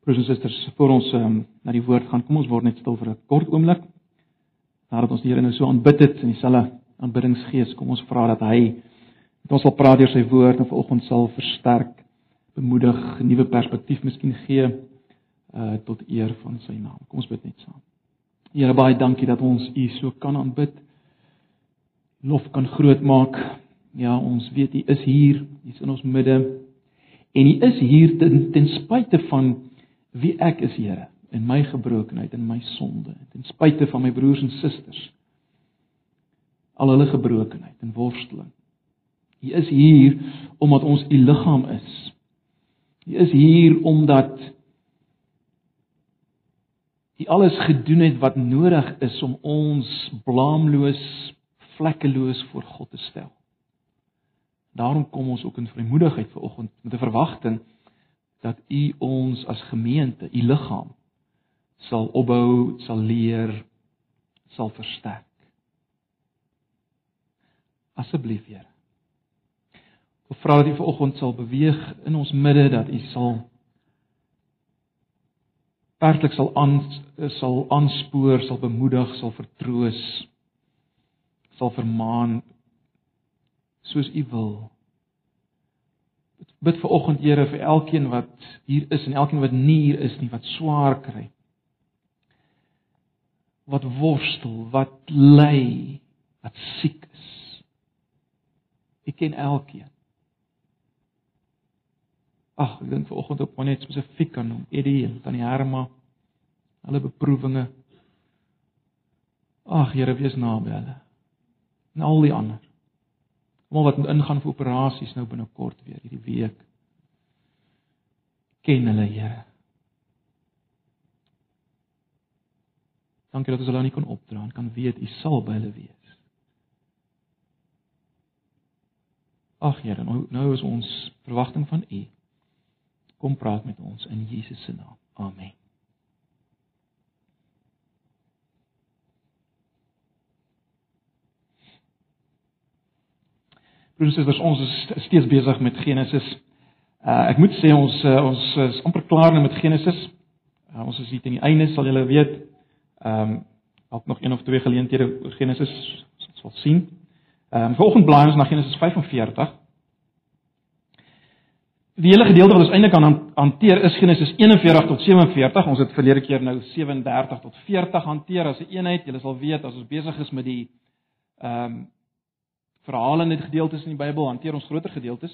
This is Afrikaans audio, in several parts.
Broers en susters, voor ons um, na die woord gaan, kom ons word net stil vir 'n kort oomblik. Nadat ons die Here nou so aanbid het in dieselfde aanbiddingsgees, kom ons vra dat hy met ons sal praat deur sy woord en vanoggend sal versterk, bemoedig, 'n nuwe perspektief miskien gee uh tot eer van sy naam. Kom ons bid net saam. Here baie dankie dat ons U so kan aanbid. Lof kan groot maak. Ja, ons weet U is hier, U is in ons midde. En U is hier ten, ten spyte van wie ek is, Here, in my gebrokenheid en my sonde, ten spyte van my broers en susters. Al hulle gebrokenheid en worsteling. U is hier omdat ons U liggaam is. U is hier omdat U alles gedoen het wat nodig is om ons blaamloos, vlekkeloos voor God te stel. Daarom kom ons ook in vrymoedigheid vanoggend met 'n verwagting dat U ons as gemeente, U liggaam sal opbou, sal leer, sal versterk. Asseblief, Here. Ek vra dat U vanoggend sal beweeg in ons midde dat U sal werklik sal aan sal aanspoor, sal bemoedig, sal vertroos, sal vermaan soos U wil bid vir oggend Here vir elkeen wat hier is en elkeen wat nie hier is nie wat swaar kry. Wat worstel, wat ly, wat siek is. Ek ken elkeen. Ag, ek dink vir oggend op net spesifiek aan hom, Eddie en tannie Herma. Hulle beproewinge. Ag, Here, wees naby hulle. En al die ander almal wat moet ingaan vir operasies nou binnekort weer hierdie week. Ken hulle, Here. Dankie dat ons hulle nie kon opdra en kan weet U sal by hulle wees. Ag Here, nou nou is ons verwagting van U. Kom praat met ons in Jesus se naam. Amen. Broers en susters, ons is steeds besig met Genesis. Uh ek moet sê ons uh, ons is amper klaar nou met Genesis. Uh, ons is hier teen die einde, sal julle weet. Ehm um, dalk nog een of twee geleenthede oor Genesis ons sal sien. Ehm um, volgende blaai ons na Genesis 45. Die hele gedeelte wat ons eintlik kan hanteer is Genesis 41 tot 47. Ons het verlede keer nou 37 tot 40 hanteer as 'n eenheid. Julle sal weet as ons besig is met die ehm um, verhale in dit gedeeltes in die Bybel hanteer ons groter gedeeltes.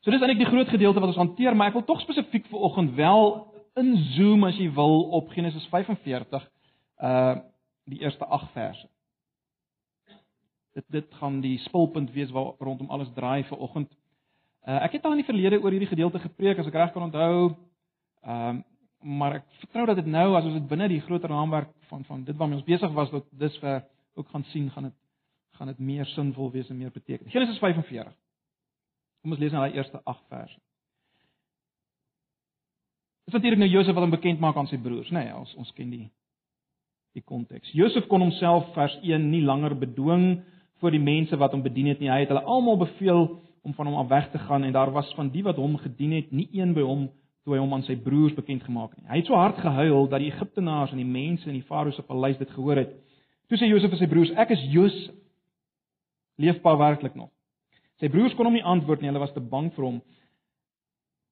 So dis eintlik die groot gedeelte wat ons hanteer, maar ek wil tog spesifiek vir oggend wel inzoom as jy wil op Genesis 45 uh die eerste 8 verse. Dit dit gaan die spulpunt wees waar rondom alles draai vir oggend. Uh ek het al in die verlede oor hierdie gedeelte gepreek as ek reg kan onthou. Ehm uh, maar ek vertrou dat dit nou as ons dit binne die groter raamwerk van van dit waarmee ons besig was tot dusver ook gaan sien, gaan dit gaan dit meer sinvol wees en meer beteken. Genesis 45. Kom ons lees nou daai eerste 8 verse. Dit is natuurlik nou Josef wat hom bekend maak aan sy broers, nê, nee, ons ons ken die die konteks. Josef kon homself vers 1 nie langer bedwing voor die mense wat hom bedien het nie. Hy het hulle almal beveel om van hom af weg te gaan en daar was van die wat hom gedien het nie een by hom toe hy hom aan sy broers bekend gemaak het nie. Hy het so hard gehuil dat die Egiptenaars en die mense in die Farao se paleis dit gehoor het. Toe sê Josef vir sy broers: "Ek is Josef leef pa werklik nog? Sy broers kon hom nie antwoord nie, hulle was te bang vir hom.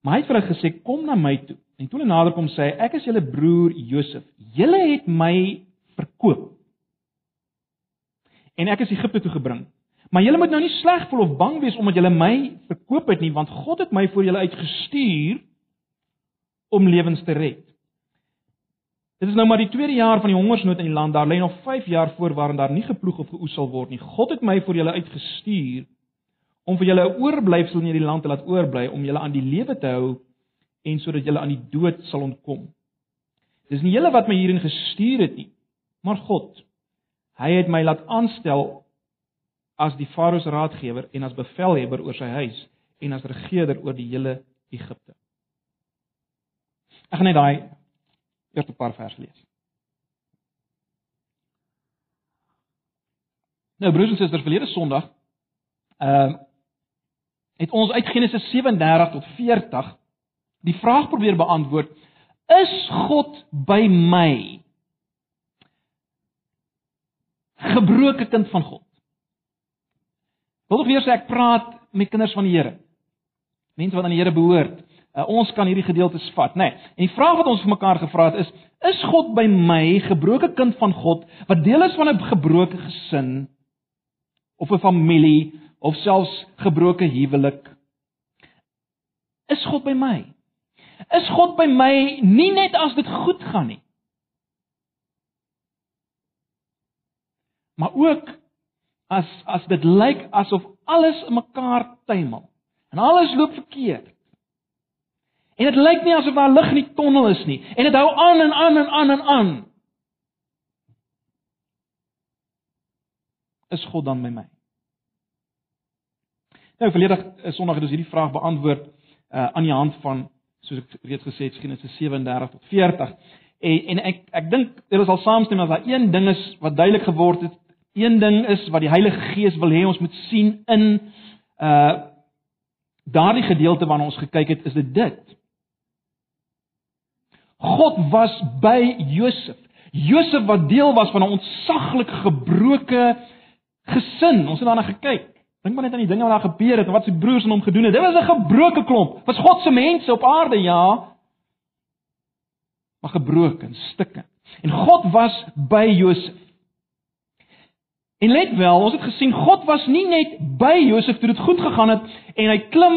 Maar hy het vir hulle gesê: "Kom na my toe." En toe hulle nader kom sê hy: "Ek is julle broer Josef. Julle het my verkoop. En ek is Egipte toe gebring. Maar julle moet nou nie sleg voel of bang wees omdat julle my verkoop het nie, want God het my vir julle uitgestuur om lewens te red." Dit is nou maar die tweede jaar van die hongersnood in die land. Daar lê nog 5 jaar voor waarin daar nie geploeg of geoes sal word nie. God het my vir julle uitgestuur om vir julle 'n oorblyfsel in hierdie land te laat oorbly om julle aan die lewe te hou en sodat julle aan die dood sal ontkom. Dis nie julle wat my hierin gestuur het nie, maar God. Hy het my laat aanstel as die Farao se raadgewer en as bevelhebber oor sy huis en as regerder oor die hele Egipte. Ek gaan net daai eers 'n paar verse lees. Nou broers en susters, verlede Sondag ehm uh, het ons uit Genesis 37 tot 40 die vraag probeer beantwoord Is God by my? Gebroke kind van God. Wil ek weer sê ek praat met kinders van die Here. Mense wat aan die Here behoort. Uh, ons kan hierdie gedeeltes vat, nê. Nee. En die vraag wat ons vir mekaar gevra het is: Is God by my, gebroke kind van God, wat deel is van 'n gebroke gesin of 'n familie of selfs gebroke huwelik? Is God by my? Is God by my nie net as dit goed gaan nie. Maar ook as as dit lyk asof alles in mekaar tuimel en alles loop verkeerd. En dit lyk nie asof daar lig in die tonnel is nie en dit hou aan en aan en aan en aan. Is God dan by my? Nou verlede eh, Sondag het ons hierdie vraag beantwoord uh, aan die hand van soos ek reeds gesê het Genesis 37 tot 40. En en ek ek dink dit is al saamstem as daar een ding is wat duidelik geword het, een ding is wat die Heilige Gees wil hê ons moet sien in uh daardie gedeelte waarna ons gekyk het, is dit dit. God was by Josef. Josef wat deel was van 'n ontsaglik gebroke gesin. Ons het daarna gekyk. Dink maar net aan die dinge wat daar gebeur het en wat sy broers aan hom gedoen het. Dit was 'n gebroke klomp. Was God se mense op aarde, ja. Maar gebroken, stukke. En God was by Josef. En let wel, ons het gesien God was nie net by Josef toe dit goed gegaan het en hy klim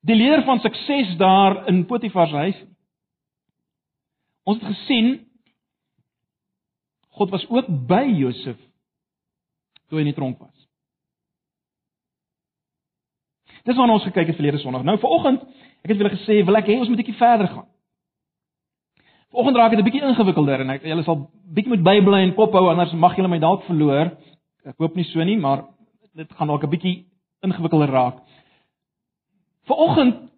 die leer van sukses daar in Potifar se huis. Ons het gesien God was ook by Josef toe hy in die tronk was. Dis waarna ons gekyk het verlede Sondag. Nou vanoggend, ek het julle gesê, wil ek hê ons moet 'n bietjie verder gaan. Vanoggend raak dit 'n bietjie ingewikkelder en ek julle sal bietjie moet bybly en kop hou anders mag julle my dalk verloor. Ek hoop nie so nie, maar dit gaan dalk 'n bietjie ingewikkelder raak. Vanoggend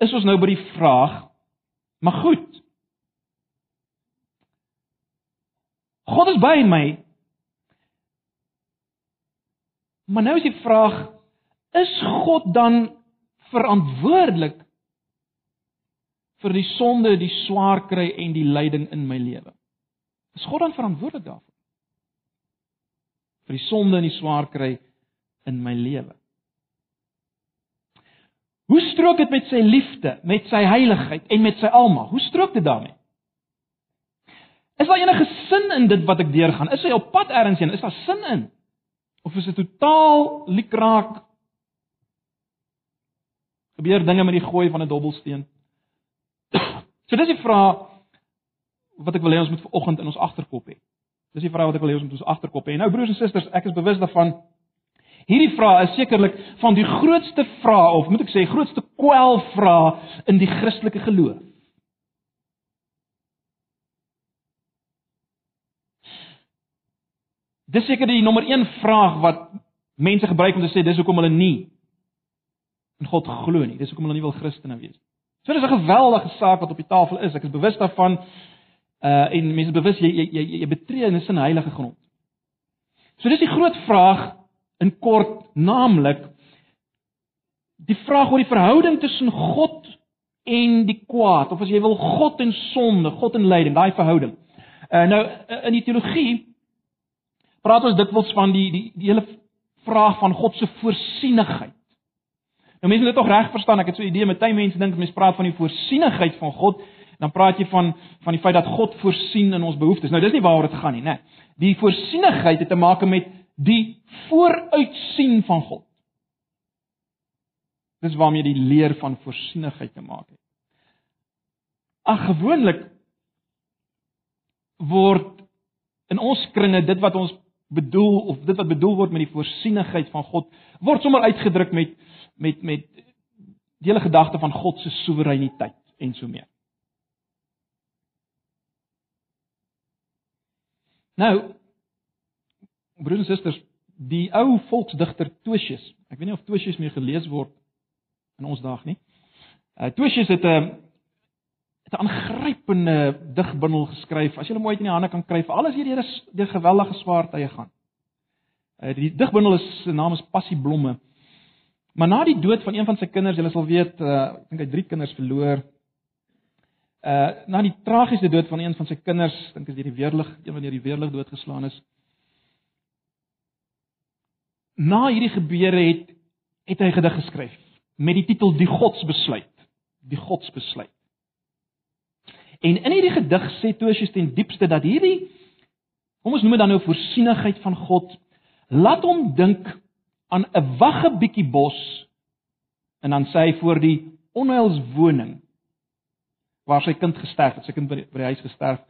is ons nou by die vraag, maar goed. God is by my. Maar nou is die vraag, is God dan verantwoordelik vir die sonde, die swaar kry en die lyding in my lewe? Is God dan verantwoordelik daarvoor? Vir die sonde en die swaar kry in my lewe? Hoe strook dit met sy liefde, met sy heiligheid en met sy almag? Hoe strook dit daarmee? Is daar enige sin in dit wat ek deurgaan? Is hy op pad ergens heen? Is daar sin in? Of is dit totaal liekraak gebeur dinge met die gooi van 'n dobbelsteen. so dis die vraag wat ek wil hê ons moet vanoggend in ons agterkop hê. Dis die vraag wat ek wil hê ons moet ons agterkop hê. Nou broers en susters, ek is bewus daarvan hierdie vraag is sekerlik van die grootste vrae of moet ek sê grootste kwelvrae in die Christelike geloof. Dis seker die nommer 1 vraag wat mense gebruik om te sê dis hoekom hulle nie in God glo nie. Dis hoekom hulle nie wil Christene wees nie. So dis 'n geweldige saak wat op die tafel is. Ek is bewus daarvan. Uh en mense bewus jy jy jy, jy betree in 'n sin heilige grond. So dis die groot vraag in kort, naamlik die vraag oor die verhouding tussen God en die kwaad of as jy wil God en sonde, God en lyding, daai verhouding. Uh nou in die teologie praat ons dikwels van die die die hele vraag van God se voorsienigheid. Nou mense moet dit tog reg verstaan. Ek het so 'n idee met baie mense dink mense praat van die voorsienigheid van God, dan praat jy van van die feit dat God voorsien in ons behoeftes. Nou dis nie waaroor dit gaan nie, né? Die voorsienigheid het te maak met die vooruitsien van God. Dis waarmee die leer van voorsienigheid te maak het. Ag gewoonlik word in ons kringe dit wat ons bedoel of dit wat bedoel word met die voorsienigheid van God word sommer uitgedruk met met met die hele gedagte van God se soewereiniteit en so meer. Nou broers en susters, die ou volksdigter Tosius, ek weet nie of Tosius meer gelees word in ons dae nie. Uh Tosius het 'n het 'n aangrypende digbundel geskryf. As jy hom ooit in die hande kan kry, vir alles hierdie deur geweldige swaar tye gaan. Uh die digbundel is se naam is Passieblomme. Maar na die dood van een van sy kinders, julle sal weet, uh, ek dink hy drie kinders verloor. uh na die tragiese dood van een van sy kinders, dink as deur die weerlig, een van die weerlig doodgeslaan is. Na hierdie gebeure het het hy gedig geskryf met die titel Die Godsbesluit. Die Godsbesluit. En in hierdie gedig sê Tosius ten diepste dat hierdie kom ons noem dit dan nou voorsienigheid van God laat hom dink aan 'n wagge bietjie bos en dan sê hy voor die onheilswoning waar sy kind gesterf het, sy kind by die huis gesterf.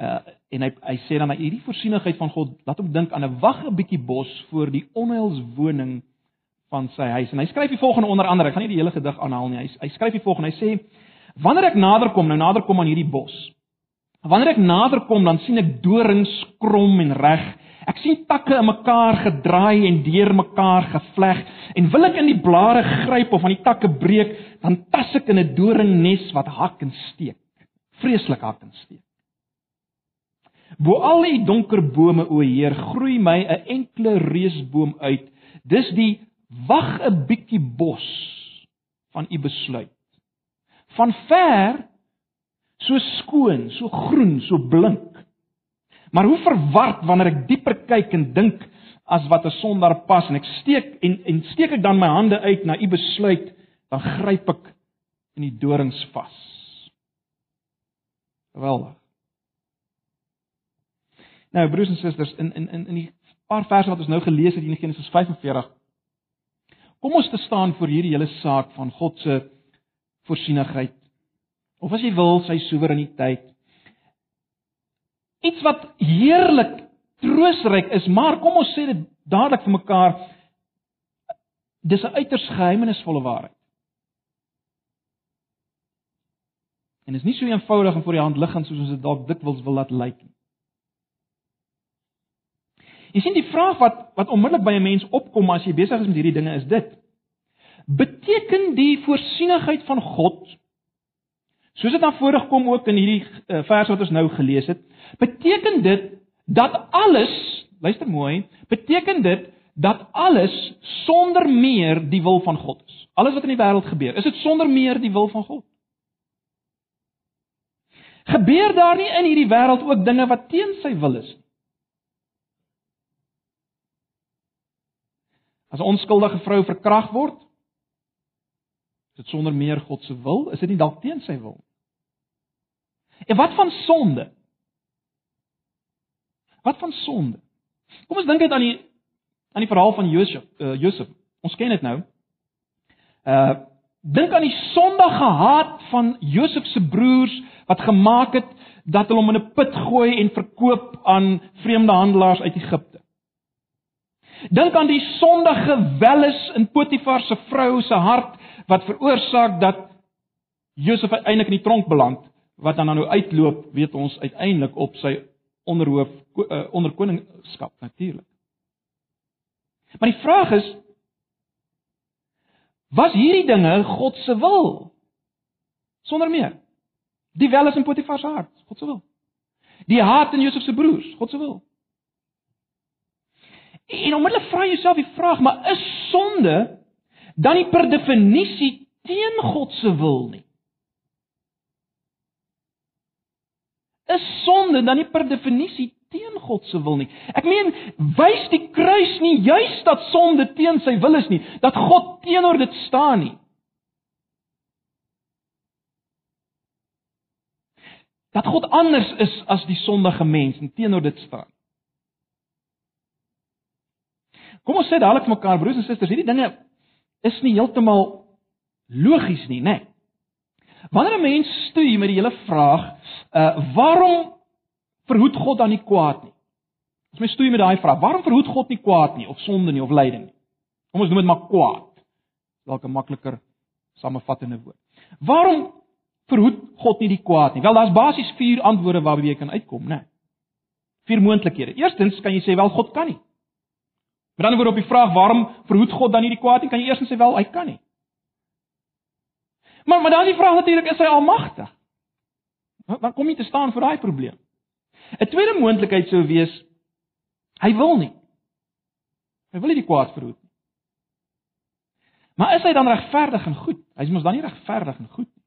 Uh en hy hy sê dan dat hierdie voorsienigheid van God laat hom dink aan 'n wagge bietjie bos voor die onheilswoning van sy huis. En hy skryf die volgende onder andere, ek gaan nie die hele gedig aanhaal nie. Hy hy skryf die volgende. Hy sê: "Wanneer ek nader kom, nou nader kom aan hierdie bos. Wanneer ek nader kom, dan sien ek dorings krom en reg. Ek sien takke in mekaar gedraai en deur mekaar gevleg en wil ek in die blare gryp of aan die takke breek, dan tas ek in 'n doringnes wat hak en steek. Vreeslik hak en steek. Bo al die donker bome o Heer, groei my 'n enkele reusboom uit. Dis die wag 'n bietjie bos van u besluit. Van ver so skoon, so groen, so blink. Maar hoe verward wanneer ek dieper kyk en dink as wat 'n sondaar pas en ek steek en en steek ek dan my hande uit na u besluit, dan gryp ek in die dorings vas. Geweldig. Nou broers en susters, in in in in die paar verse wat ons nou gelees het in Genesis 45 Kom ons te staan voor hierdie hele saak van God se voorsienigheid of as jy wil sy soewereiniteit. Iets wat heerlik troostryk is, maar kom ons sê dit dadelik vir mekaar dis 'n uiters geheimenisvolle waarheid. En is nie so eenvoudig en voor die hand liggend soos ons dit dalk dikwels wil laat lyk nie. Jy sien die vraag wat wat onmiddellik by 'n mens opkom as jy besig is met hierdie dinge is dit: Beteken die voorsienigheid van God soos dit na vore kom ook in hierdie uh, vers wat ons nou gelees het, beteken dit dat alles, luister mooi, beteken dit dat alles sonder meer die wil van God is. Alles wat in die wêreld gebeur, is dit sonder meer die wil van God? Gebeur daar nie in hierdie wêreld ook dinge wat teen sy wil is nie? As 'n onskuldige vrou verkragt word, is dit sonder meer God se wil? Is dit nie dalk teen sy wil? En wat van sonde? Wat van sonde? Kom ons dink net aan die aan die verhaal van Josef, uh, Josef. Ons ken dit nou. Uh dink aan die sondige haat van Josef se broers wat gemaak het dat hulle hom in 'n put gooi en verkoop aan vreemde handelaars uit Egipte. Dink aan die sondige welis in Potifar se vrou se hart wat veroorsaak dat Josef uiteindelik in die tronk beland wat dan nou uitloop, weet ons uiteindelik op sy onderhoof uh, onderkoningskap natuurlik. Maar die vraag is was hierdie dinge God se wil? Sonder meer. Die welis in Potifar se hart, God se wil. Die haat in Josef se broers, God se wil. En onmiddellik vra jy jouself die vraag, maar is sonde dan nie per definisie teen God se wil nie? Is sonde dan nie per definisie teen God se wil nie? Ek meen, wys die kruis nie juis dat sonde teen sy wil is nie, dat God teenoor dit staan nie? Dat God anders is as die sondige mens en teenoor dit staan. Kom ons sê dadelik vir mekaar broers en susters, hierdie dinge is nie heeltemal logies nie, né? Nee. Wanneer 'n mens stoei met die hele vraag, uh waarom verhoed God dan nie kwaad nie? As mens stoei met daai vraag, waarom verhoed God nie kwaad nie of sonde nie of lyding nie? Kom ons noem dit maar kwaad. Dalk 'n makliker samevattende woord. Waarom verhoed God nie die kwaad nie? Wel, daar's basies vier antwoorde waarby jy kan uitkom, né? Nee. Vier moontlikhede. Eerstens kan jy sê wel God kan nie. Met ander woorde op die vraag waarom verhoed God dan nie die kwaad nie, kan jy eers sê wel hy kan nie. Maar maar dan die vraag natuurlik is hy almagtig? Dan kom jy te staan vir daai probleem. 'n Tweede moontlikheid sou wees hy wil nie. Hy wil nie die kwaad verhoed nie. Maar is hy dan regverdig en goed? Hy is mos dan nie regverdig en goed nie.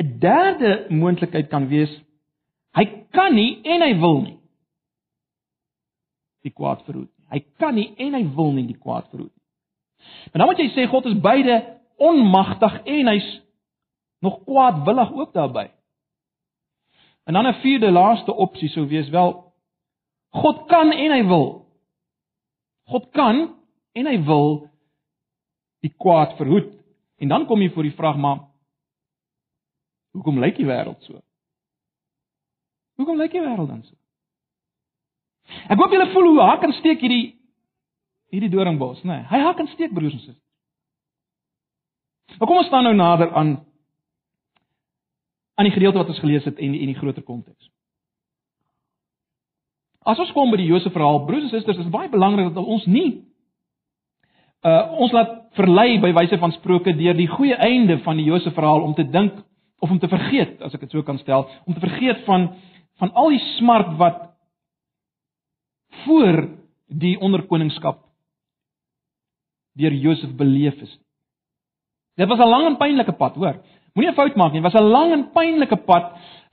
'n derde moontlikheid kan wees hy kan nie en hy wil nie die kwaad verhoed nie. Hy kan nie en hy wil nie die kwaad verhoed nie. Maar dan moet jy sê God is beide onmagtig en hy's nog kwaadwillig ook daarbey. En dan 'n vierde laaste opsie sou wees wel God kan en hy wil. God kan en hy wil die kwaad verhoed. En dan kom jy voor die vraag maar hoekom lyk die wêreld so? Hoekom lyk die wêreld dan so? Ek hoop julle voel hoe hak en steek hierdie hierdie doringbos, né? Nee, hy hak en steek broers en susters. Maar kom ons staan nou nader aan aan die gedeelte wat ons gelees het en in die groter konteks. As ons kom by die Josef verhaal, broers en susters, is baie belangrik dat ons nie uh ons laat verlei by wyse van spreuke deur die goeie einde van die Josef verhaal om te dink of om te vergeet, as ek dit so kan stel, om te vergeet van van al die smart wat voor die onderkoningskap deur Josef beleef is. Dit was 'n lang en pynlike pad, hoor. Moenie 'n fout maak nie. Dit was 'n lang en pynlike pad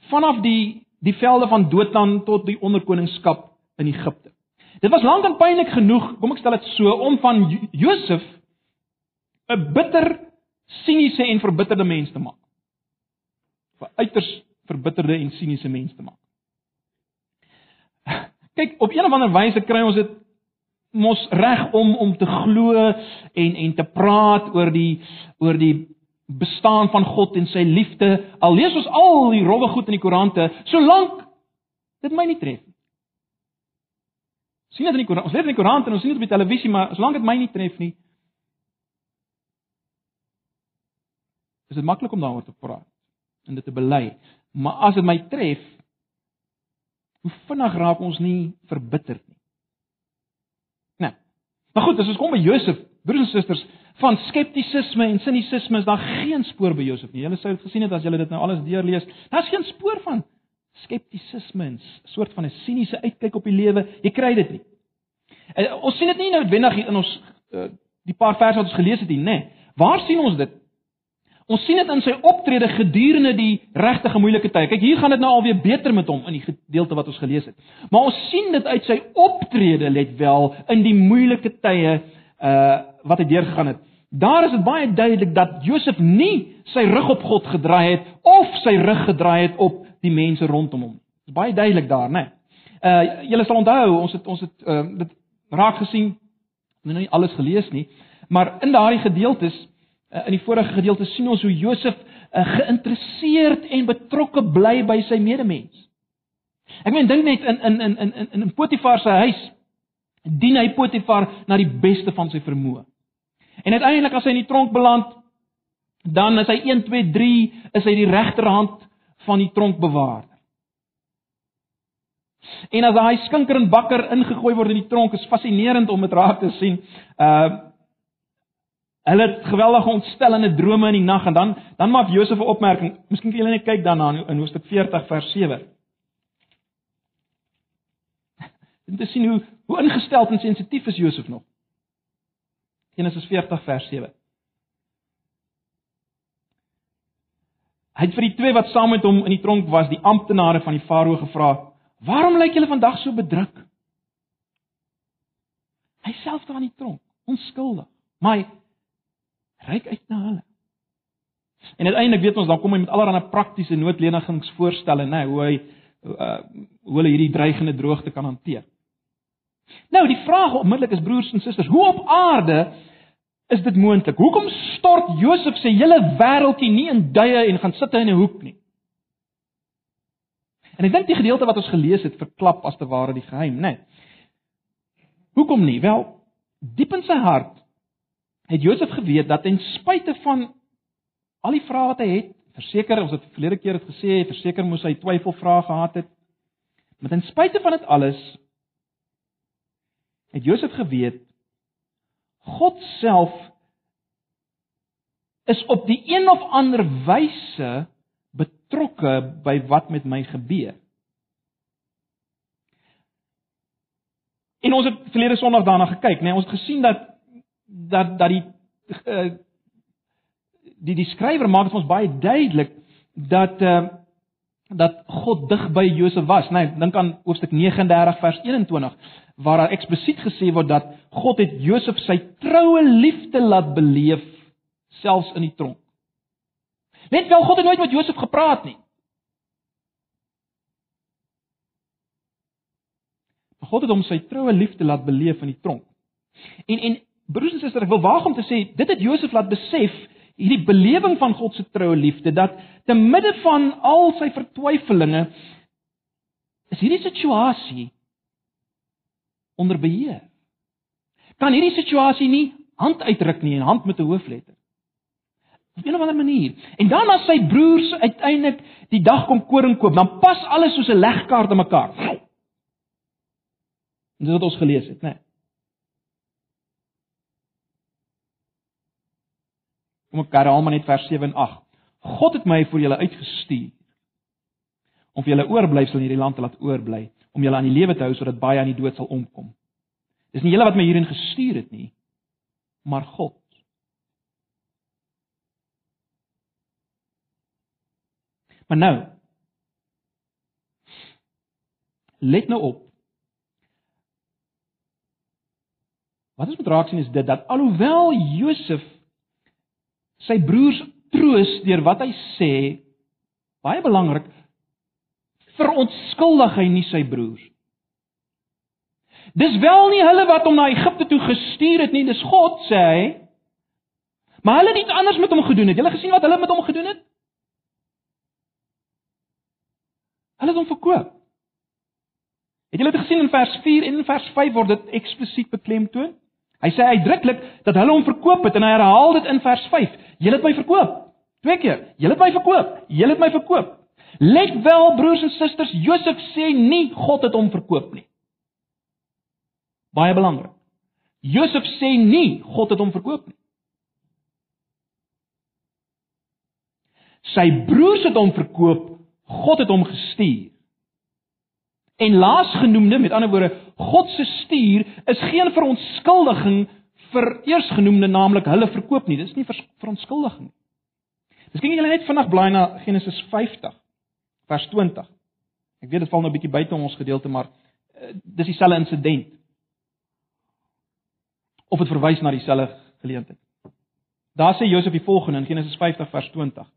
vanaf die die velde van Dothan tot die onderkoningskap in Egipte. Dit was lank en pynlik genoeg, kom ek stel dit so, om van Josef 'n bitter, siniese en verbitterde mens te maak. 'n Uiters verbitterde en siniese mens te maak. Kyk, op 'n of ander wyse kry ons dit mos reg om om te glo en en te praat oor die oor die bestaan van God en sy liefde. Al lees ons al die rowwe goed in die koerante, solank dit my nie tref nie. Sien dit in die koerant, ons lees in die koerant en ons sien dit op die televisie, maar solank dit my nie tref nie, is dit maklik om daaroor te praat en dit te bely. Maar as dit my tref, hoe vinnig raak ons nie verbitterd nie. Nee. Maar goed, as ons kom by Josef, broers en susters, van skeptisisme en sinisisme is daar geen spoor by Josef nie. Julle sou gesien het as julle dit nou alles deurlees. Daar's geen spoor van skeptisisme en soort van 'n siniese uitkyk op die lewe. Jy kry dit nie. Uh, ons sien dit nie noodwendig in ons uh, die paar verse wat ons gelees het nie, nê. Nee. Waar sien ons dit? Ons sien dit in sy optrede gedurende die regtig moeilike tye. Kyk, hier gaan dit nou alweer beter met hom in die gedeelte wat ons gelees het. Maar ons sien dit uit sy optrede let wel in die moeilike tye uh wat hy deurgegaan het. Daar is dit baie duidelik dat Josef nie sy rug op God gedraai het of sy rug gedraai het op die mense rondom hom. Dit is baie duidelik daar, né? Uh julle sal onthou, ons het ons het uh, dit raak gesien, nou nie alles gelees nie, maar in daardie gedeeltes in die vorige gedeelte sien ons hoe Josef uh, geïnteresseerd en betrokke bly by sy medemens. Ek meen dink net in in in in in Potifar se huis dien hy Potifar na die beste van sy vermoë. En uiteindelik as hy in die tronk beland, dan is hy 1 2 3 is hy die regterhand van die tronkbewaarder. En as hy skinker en bakker ingegooi word in die tronk, is fascinerend om dit raak te sien. Uh hulle het geweldige ontstellende drome in die nag en dan dan maak Josef 'n opmerking. Miskien kan julle net kyk daarna in Hoofstuk 40 vers 7. Om te sien hoe hoe ingesteld en sensitief is Josef nog. Genesis 40 vers 7. Hy het vir die twee wat saam met hom in die tronk was, die amptenare van die farao gevra: "Waarom lyk julle vandag so bedruk?" Hy self daar in die tronk, onskuldig, maar hy reik uit na hulle. En uiteindelik weet ons dan kom hy met allerlei praktiese noodlenigings voorstelle, nê, hoe hy uh, hoe hulle hierdie dreigende droogte kan hanteer. Nou die vraag onmiddellik is broers en susters, hoe op aarde is dit moontlik? Hoekom stort Josef se hele wêreldjie nie in duie en gaan sit in 'n hoek nie? En ek dink die gedeelte wat ons gelees het verklap as te ware die geheim, né? Nee. Hoekom nie? Wel, diep in sy hart het Josef geweet dat ten spyte van al die vrae wat hy het, verseker ons het verlede keer het gesê, verseker moes hy twyfelvrae gehad het. Maar ten spyte van dit alles het Josef geweet God self is op die een of ander wyse betrokke by wat met my gebeur. En ons het verlede Sondag daarna gekyk, nee, ons het gesien dat dat dat die uh, die die skrywer maak dit vir ons baie duidelik dat uh dat God dig by Josef was. Nee, dink aan hoofstuk 39 vers 21 waar daar eksplisiet gesê word dat God het Josef sy troue liefde laat beleef selfs in die tronk. Net wel God het nooit met Josef gepraat nie. God het hom sy troue liefde laat beleef in die tronk. En en broers en susters, ek wil waag om te sê dit het Josef laat besef hierdie belewing van God se troue liefde dat te midde van al sy vertwyfelinge is hierdie situasie onder beheer. Kan hierdie situasie nie hand uitdruk nie en hand met 'n hoofletter. Op 'n of ander manier. En dan as sy broers uiteindelik die dag kom koring koop, dan pas alles soos 'n legkaart in mekaar. En dis wat ons gelees het, né? Nee. Kom ek herhaal maar net vers 7 en 8. God het my vir julle uitgestuur om vir julle oorblyfsel in hierdie land te laat oorbly, om julle aan die lewe te hou sodat baie aan die dood sal omkom. Dis nie julle wat my hierin gestuur het nie, maar God. Maar nou let nou op. Wat ons moet raak sien is dit dat alhoewel Josef sy broers troos deur wat hy sê, baie belangrik, verontskuldig hy nie sy broers. Dis wel nie hulle wat hom na Egipte toe gestuur het nie, dis God sê hy. Maar hulle het iets anders met hom gedoen. Het julle gesien wat hulle met hom gedoen het? Hulle het hom verkoop. Het julle dit gesien in vers 4 en in vers 5 word dit eksplisiet beklemtoon? Hy sê uitdruklik dat hulle hom verkoop het en hy herhaal dit in vers 5. Julle het my verkoop. Twee keer. Julle het my verkoop. Julle het my verkoop. Let wel broers en susters, Josef sê nie God het hom verkoop nie. Baie belangrik. Josef sê nie God het hom verkoop nie. Sy broers het hom verkoop, God het hom gestuur. En laasgenoemde, met ander woorde, God se stuur is geen verontskuldiging vir eersgenoemde, naamlik hulle verkoop nie. Dis nie verontskuldiging nie. Miskien julle net vinnig blaai na Genesis 50 vers 20. Ek weet dit val nou 'n bietjie buite ons gedeelte, maar uh, dis dieselfde insident. Of dit verwys na dieselfde geleentheid. Daar sê Josef die volgende in Genesis 50 vers 20.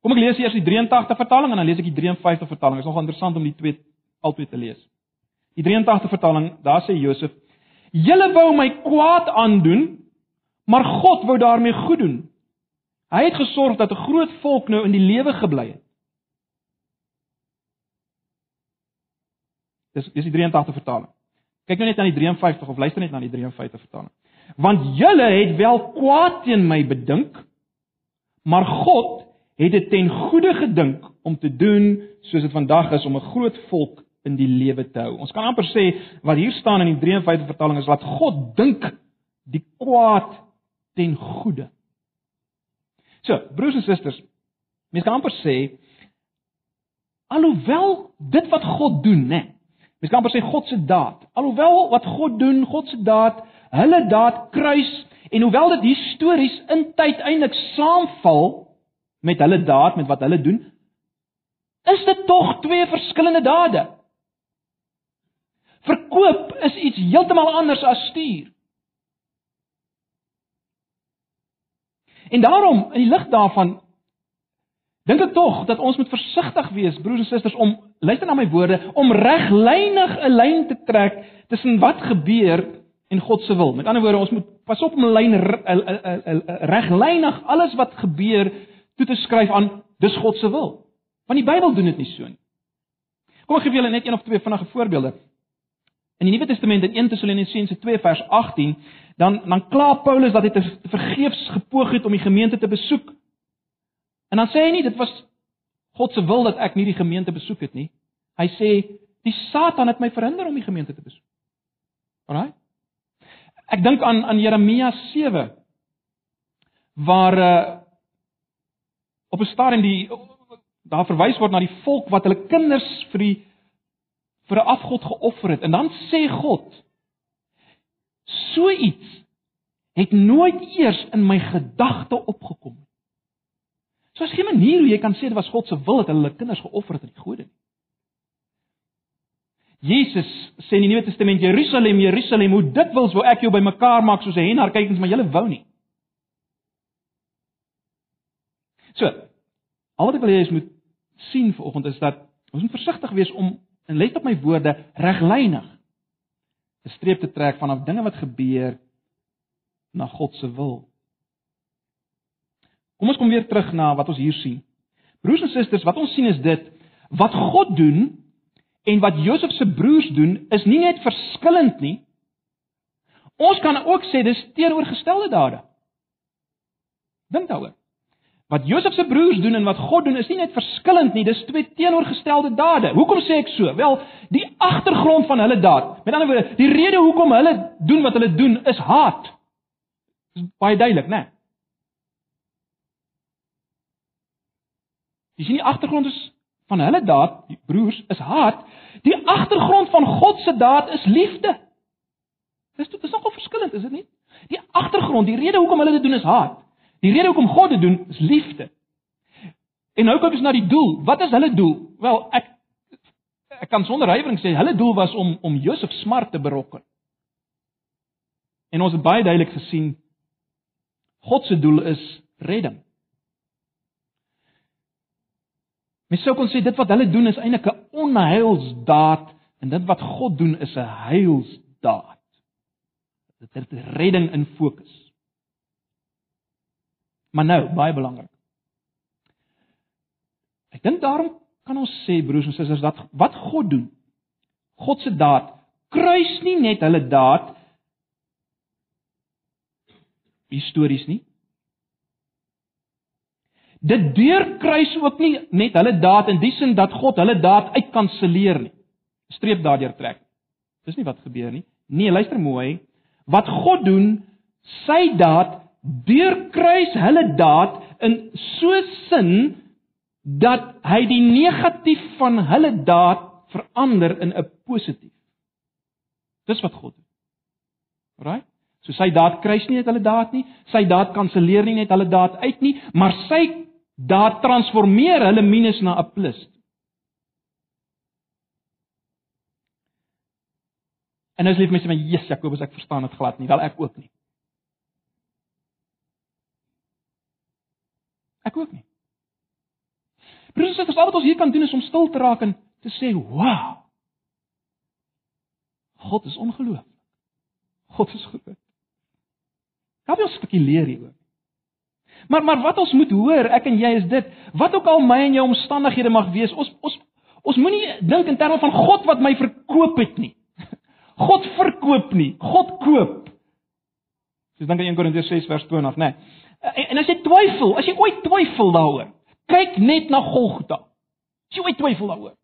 Kom ek lees eers die 83 vertaling en dan lees ek die 53 vertaling. Dit is nogal interessant om die twee albei te lees. Die 83 vertaling, daar sê Josef: "Julle wou my kwaad aandoen, maar God wou daarmee goed doen. Hy het gesorg dat 'n groot volk nou in die lewe gebly het." Dis dis die 83 vertaling. Kyk nou net na die 53 of luister net na die 53 vertaling. Want julle het wel kwaad teen my bedink, maar God het dit ten goeie gedink om te doen soos dit vandag is om 'n groot volk in die lewe te hou. Ons kan amper sê wat hier staan in die 53 vertaling is wat God dink die kwaad ten goeie. So, broers en susters, mens kan amper sê alhoewel dit wat God doen, né? Mens kan amper sê God se daad. Alhoewel wat God doen, God se daad, hulle daad kruis en hoewel dit histories in tyd eintlik saamval, met hulle daad met wat hulle doen, is dit tog twee verskillende dade. Verkoop is iets heeltemal anders as stuur. En daarom in die lig daarvan dink ek tog dat ons moet versigtig wees broers en susters om luister na my woorde om reglynig 'n lyn te trek tussen wat gebeur en God se wil. Met ander woorde, ons moet pas op om 'n lyn reglynig alles wat gebeur toe te skryf aan dis God se wil. Want die Bybel doen dit nie so nie. Kom ek gee julle net een of twee vinnige voorbeelde. In die Nuwe Testament in 1 Tessalonisense 2 vers 18, dan dan kla Paulus dat hy te vergeefs gepoog het om die gemeente te besoek. En dan sê hy nie dit was God se wil dat ek nie die gemeente besoek het nie. Hy sê die Satan het my verhinder om die gemeente te besoek. Alraai? Ek dink aan aan Jeremia 7 waar uh, op 'n stadium die daar verwys word na die volk wat hulle kinders vir die vir 'n afgod geoffer het en dan sê God so iets het nooit eers in my gedagte opgekom nie. So is geen manier hoe jy kan sê dit was God se wil dat hulle hulle kinders geoffer het aan die gode nie. Jesus sê in die Nuwe Testament Jerusalem, Jerusalem, hoe dikwels wou ek jou bymekaar maak soos 'n hen haar kykens, maar julle wou nie. So, al wat ek wil hê is moet sien vanoggend is dat ons moet versigtig wees om en let op my woorde reglynig 'n streep te trek vanaf dinge wat gebeur na God se wil. Kom ons kom weer terug na wat ons hier sien. Broers en susters, wat ons sien is dit wat God doen En wat Josef se broers doen is nie net verskillend nie. Ons kan ook sê dis teenoorgestelde dade. Dink daaroor. Wat Josef se broers doen en wat God doen is nie net verskillend nie, dis twee teenoorgestelde dade. Hoekom sê ek so? Wel, die agtergrond van hulle daad. Met ander woorde, die rede hoekom hulle doen wat hulle doen is haat. Dis baie duidelik, né? Nee? Jy sien die agtergrond is van hulle daad, die broers, is haat. Die agtergrond van God se daad is liefde. Dis dit is nogal verskillend, is dit nie? Die agtergrond, die rede hoekom hulle dit doen is haat. Die rede hoekom God dit doen is liefde. En nou kom ons na die doel. Wat is hulle doel? Wel, ek ek kan sonder huiwering sê hulle doel was om om Josef smart te berokken. En ons het baie duidelik gesien God se doel is redding. Mens sou kon sê dit wat hulle doen is eintlik 'n onheilsdaad en dit wat God doen is 'n heilsdaad. Dit het redding in fokus. Maar nou, baie belangrik. Ek dink daarom kan ons sê broers en susters dat wat God doen, God se daad kruis nie net hulle daad histories nie. Dit deurkruis ook nie net hulle daad in die sin dat God hulle daad uitkanselleer nie. Streep daardeur trek. Dis nie wat gebeur nie. Nee, luister mooi. Wat God doen, sy daad deurkruis hulle daad in so sin dat hy die negatief van hulle daad verander in 'n positief. Dis wat God doen. Right? So sy daad kruis nie net hulle daad nie, sy daad kanselleer nie net hulle daad uit nie, maar sy daar transformeer hulle minus na 'n plus. En as lief mense my Jesus Jakobus ek verstaan dit glad nie, wel ek ook nie. Ek ook nie. Broers en susters, al wat ons hier kan doen is om stil te raak en te sê, "Wow! God is ongelooflik. God is goed." Kan jy ons 'n stukkie leer hieroor? Maar maar wat ons moet hoor, ek en jy is dit, wat ook al my en jou omstandighede mag wees, ons ons ons moenie dink in terme van God wat my verkoop het nie. God verkoop nie, God koop. Dis dink aan 1 Korintiërs 6 vers 20, né? Nee. En, en as jy twyfel, as jy ooit twyfel daaroor, kyk net na Golgotha. As jy ooit twyfel daaroor,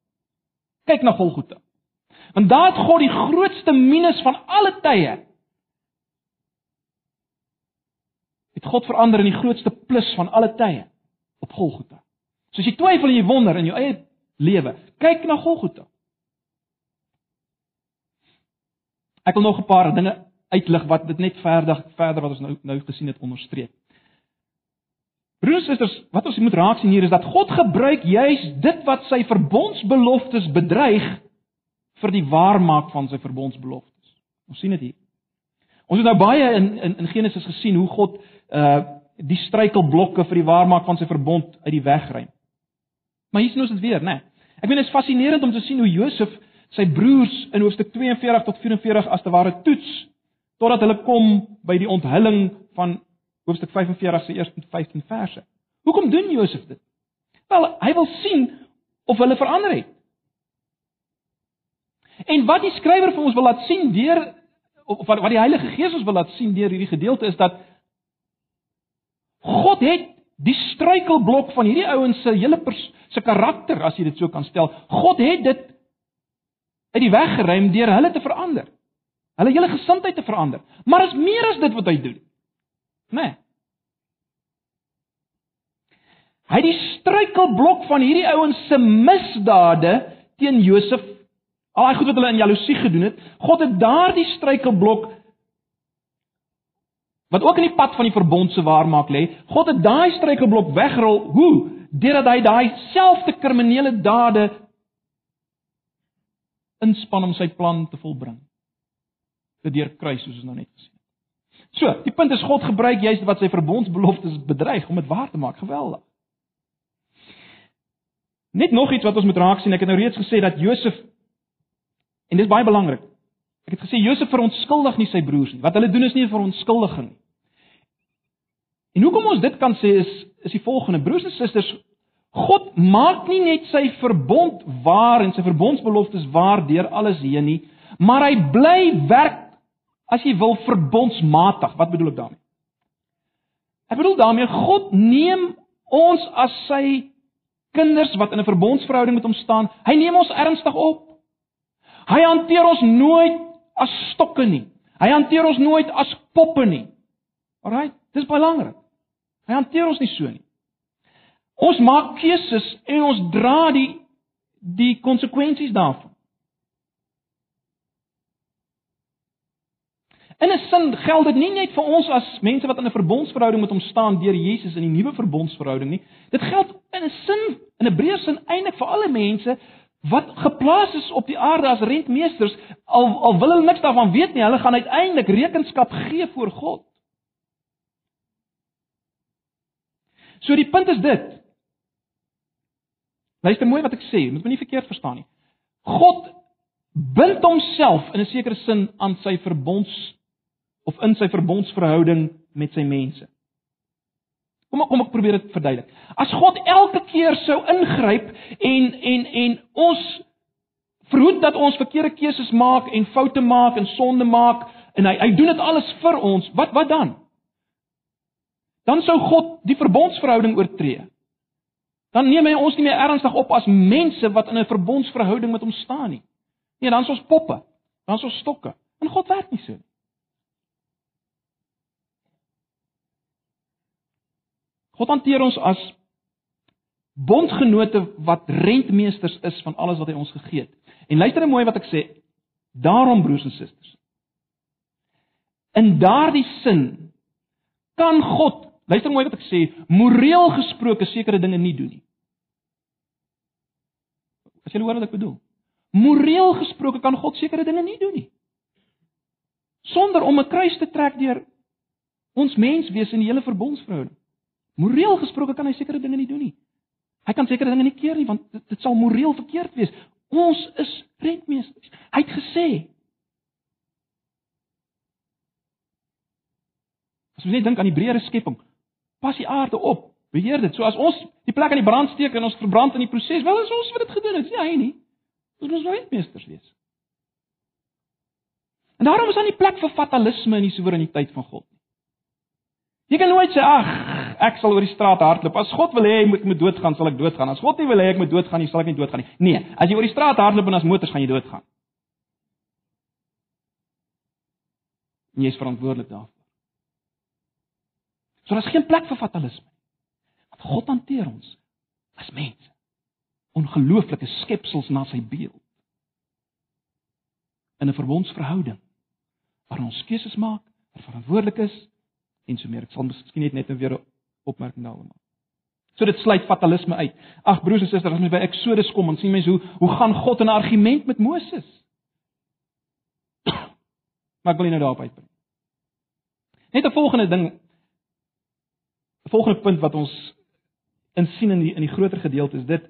kyk na Golgotha. Want daar het God die grootste minus van alle tye het God verander in die grootste plus van alle tye op Golgotha. So as jy twyfel en jy wonder in jou eie lewe, kyk na Golgotha. Ek wil nog 'n paar dinge uitlig wat dit net verder verder wat ons nou nou gesien het onderstreep. Broers en susters, wat ons moet raak sien hier is dat God gebruik juis dit wat sy verbondsbeloftes bedreig vir die waarmaak van sy verbondsbeloftes. Ons sien dit hier. Ons het nou baie in in, in Genesis gesien hoe God uh die struikelblokke vir die waarmaak van sy verbond uit die weg ry. Maar hier sien ons dit weer, né? Nee. Ek meen dit is fascinerend om te sien hoe Josef sy broers in hoofstuk 42 tot 44 as te ware toets totdat hulle kom by die onthulling van hoofstuk 45 se eerste 15 verse. Hoekom doen Josef dit? Wel, hy wil sien of hulle verander het. En wat die skrywer vir ons wil laat sien deur of wat die Heilige Gees ons wil laat sien deur hierdie gedeelte is dat God het die struikelblok van hierdie ouens se hele se karakter, as jy dit so kan stel. God het dit uit die weg geruim deur hulle te verander. Hulle hele gesindheid te verander. Maar is meer as dit wat hy doen. Né? Nee. Hy die struikelblok van hierdie ouens se misdade teen Josef, al daai goed wat hulle in jaloesie gedoen het, God het daardie struikelblok wat ook in die pad van die verbond se waarmaak lê. God het daai struikelblok weggerol. Hoe? Deurdat hy daai selfde kriminele dade inspann om sy plan te volbring. Dit deur kruis soos ons nou net gesien het. So, die punt is God gebruik juist wat sy verbondsbeloftes bedreig om dit waar te maak. Geweldig. Net nog iets wat ons moet raak sien. Ek het nou reeds gesê dat Josef en dis baie belangrik. Ek het gesê Josef verontskuldig nie sy broers nie. Wat hulle doen is nie 'n verontskuldiging nie. En hoekom ons dit kan sê is is die volgende: Broers en susters, God maak nie net sy verbond waar en sy verbondsbeloftes waar deur alles heen nie, maar hy bly werk as jy wil verbondsmatig. Wat bedoel ek daarmee? Ek bedoel daarmee God neem ons as sy kinders wat in 'n verbondsverhouding met hom staan, hy neem ons ernstig op. Hy hanteer ons nooit as stokke nie. Hy hanteer ons nooit as poppe nie. Alraai, dis belangrik. Hy hanteer ons nie so nie. Ons maak keuses en ons dra die die konsekwensies daarvan. In 'n sin geld dit nie net vir ons as mense wat in 'n verbondsverhouding met hom staan deur Jesus in die nuwe verbondsverhouding nie. Dit geld in 'n sin, in 'n breër sin eintlik vir alle mense wat geplaas is op die aarde as rentmeesters, al al wil hulle niks daarvan weet nie, hulle gaan uiteindelik rekenskap gee voor God. So die punt is dit. Luister mooi wat ek sê, moet my nie verkeerd verstaan nie. God bind homself in 'n sekere sin aan sy verbonds of in sy verbondsverhouding met sy mense. Kom ek kom ek probeer dit verduidelik. As God elke keer sou ingryp en en en ons verhoed dat ons verkeerde keuses maak en foute maak en sonde maak en hy hy doen dit alles vir ons, wat wat dan? Dan sou God die verbondsverhouding oortree. Dan neem hy ons nie meer ernstig op as mense wat in 'n verbondsverhouding met hom staan nie. Nee, dan is ons poppe. Dan is ons stokke. En God werk nie so nie. God hanteer ons as bondgenote wat rentmeesters is van alles wat hy ons gegee het. En luister net mooi wat ek sê. Daarom broers en susters. In daardie sin kan God, luister mooi wat ek sê, moreel gesproke sekere dinge nie doen nie. As jy hoor wat ek bedoel. Moreel gesproke kan God sekere dinge nie doen nie. Sonder om 'n kruis te trek deur ons menswees in die hele verbondsverhouding. Moreel gesproke kan hy sekere dinge nie doen nie. Hy kan sekere dinge nie keer nie want dit, dit sal moreel verkeerd wees. Ons is rentmeesters. Hy het gesê As ons net dink aan die breëre skepping, pas die aarde op, beheer dit. So as ons die plek aan die brand steek en ons verbrand in die proses, wel is ons wat dit gedoen het, nie hy nie. Ons moet rentmeesters wees. En daarom is daar nie plek vir fatalisme in die soewereiniteit van God nie. Jy kan nooit sê ag, ek sal oor die straat hardloop. As God wil hê ek moet moet doodgaan, sal ek doodgaan. As God nie wil hê ek moet doodgaan nie, sal ek nie doodgaan nie. Nee, as jy oor die straat hardloop en as motors gaan jy doodgaan. Jy is verantwoordelik daarvoor. So daar's geen plek vir fatalisme. Want God hanteer ons as mense. Ongelooflike skepsels na sy beeld. In 'n verbondsverhouding waar ons keuses maak, verantwoordelik is en so meer. Ek sal miskien net weer opmerking daaroor maak. So dit sluit fatalisme uit. Ag broers en susters, as ons by Eksodus kom, dan sien mense hoe hoe gaan God 'n argument met Moses. maar ek wil nie nou daarop uitbring. Net 'n volgende ding 'n volgende punt wat ons insien in die in die groter gedeelte is dit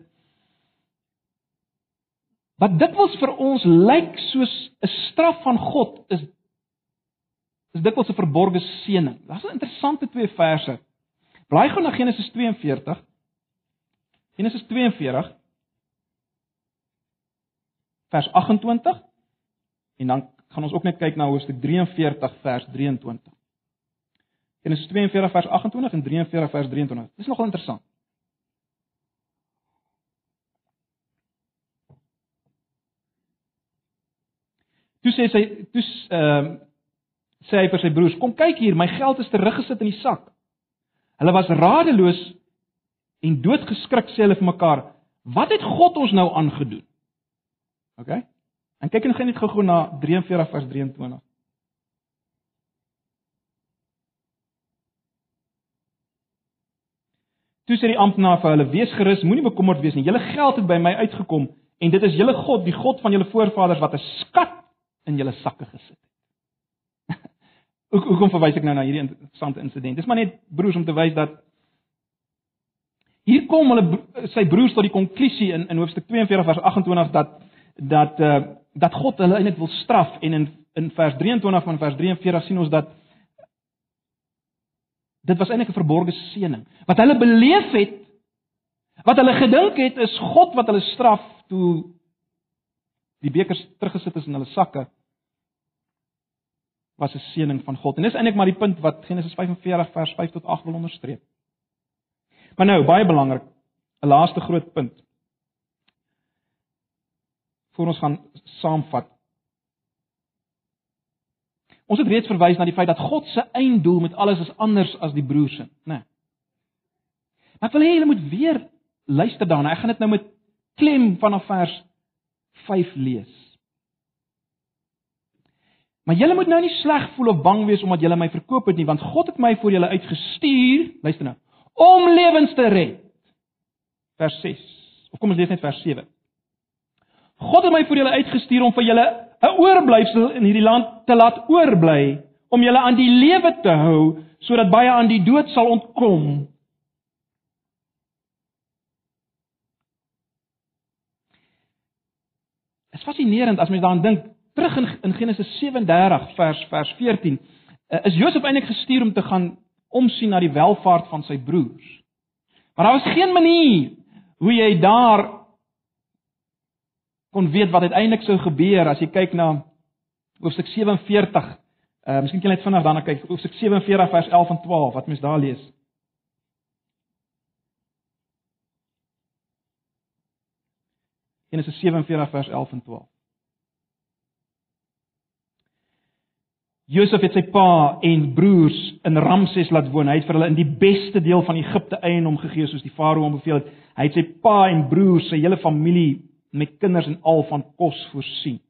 wat dikwels vir ons lyk soos 'n straf van God is is dikwels 'n verborgde seëning. Daar's 'n interessante twee verse. Blaai gou na Genesis 42. Genesis 42 vers 28 en dan gaan ons ook net kyk na hoofstuk 43 vers 23. Genesis 42 vers 28 en 43 vers 23. Dis nogal interessant. Toe sê sy toe ehm uh, sê hy vir sy broers: "Kom kyk hier, my geld is teruggesit in die sak." Hulle was radeloos en doodgeskrik sê hulle vir mekaar, wat het God ons nou aangedoen? OK? En kyk en gaan net gou-gou na 43 vers 23. Toe sê die amptenaar vir hulle: "Wees gerus, moenie bekommerd wees nie. Julle geld het by my uitgekom en dit is julle God, die God van julle voorvaders wat 'n skat in julle sakke gesit het." Hoe hoekom verwys ek nou na hierdie interessante insident? Dis maar net broers om te wys dat hier kom hulle sy broers tot die konklusie in in hoofstuk 42 vers 28 dat dat uh, dat God hulle eintlik wil straf en in in vers 23 van vers 43 sien ons dat dit was eintlik 'n verborgde seëning. Wat hulle beleef het, wat hulle gedink het is God wat hulle straf toe die bekers teruggesit is in hulle sakke was 'n seëning van God. En dis eintlik maar die punt wat Genesis 45 vers 5 tot 8 wil onderstreep. Maar nou, baie belangrik, 'n laaste groot punt. Voor ons gaan saamvat. Ons het reeds verwys na die feit dat God se einddoel met alles is anders as die broers se, né? Nee. Maar ek wil hê julle moet weer luister daarna. Ek gaan dit nou met klem vanaf vers 5 lees. Maar julle moet nou nie sleg voel of bang wees omdat julle my verkoop het nie, want God het my vir julle uitgestuur, luister nou, om lewens te red. Vers 6. Of kom ons lees net vers 7. God het my vir julle uitgestuur om vir julle 'n oorblyfsel in hierdie land te laat oorbly om julle aan die lewe te hou sodat baie aan die dood sal ontkom. Dit is fascinerend as mens daaraan dink terug in, in Genesis 37 vers vers 14 eh, is Josef eintlik gestuur om te gaan omsien na die welfaart van sy broers. Maar daar was geen manier hoe jy daar kon weet wat uiteindelik sou gebeur as jy kyk na hoofstuk 47. Uh miskien kan jy net vinnig daarna kyk hoofstuk 47 vers 11 en 12 wat mens daar lees. Genesis 47 vers 11 en 12. Josef het sy pa en broers in Ramses laat woon. Hy het vir hulle in die beste deel van Egipte eiendom gegee soos die farao hom beveel het. Hy het sy pa en broers, sy hele familie met kinders en al van kos voorsien.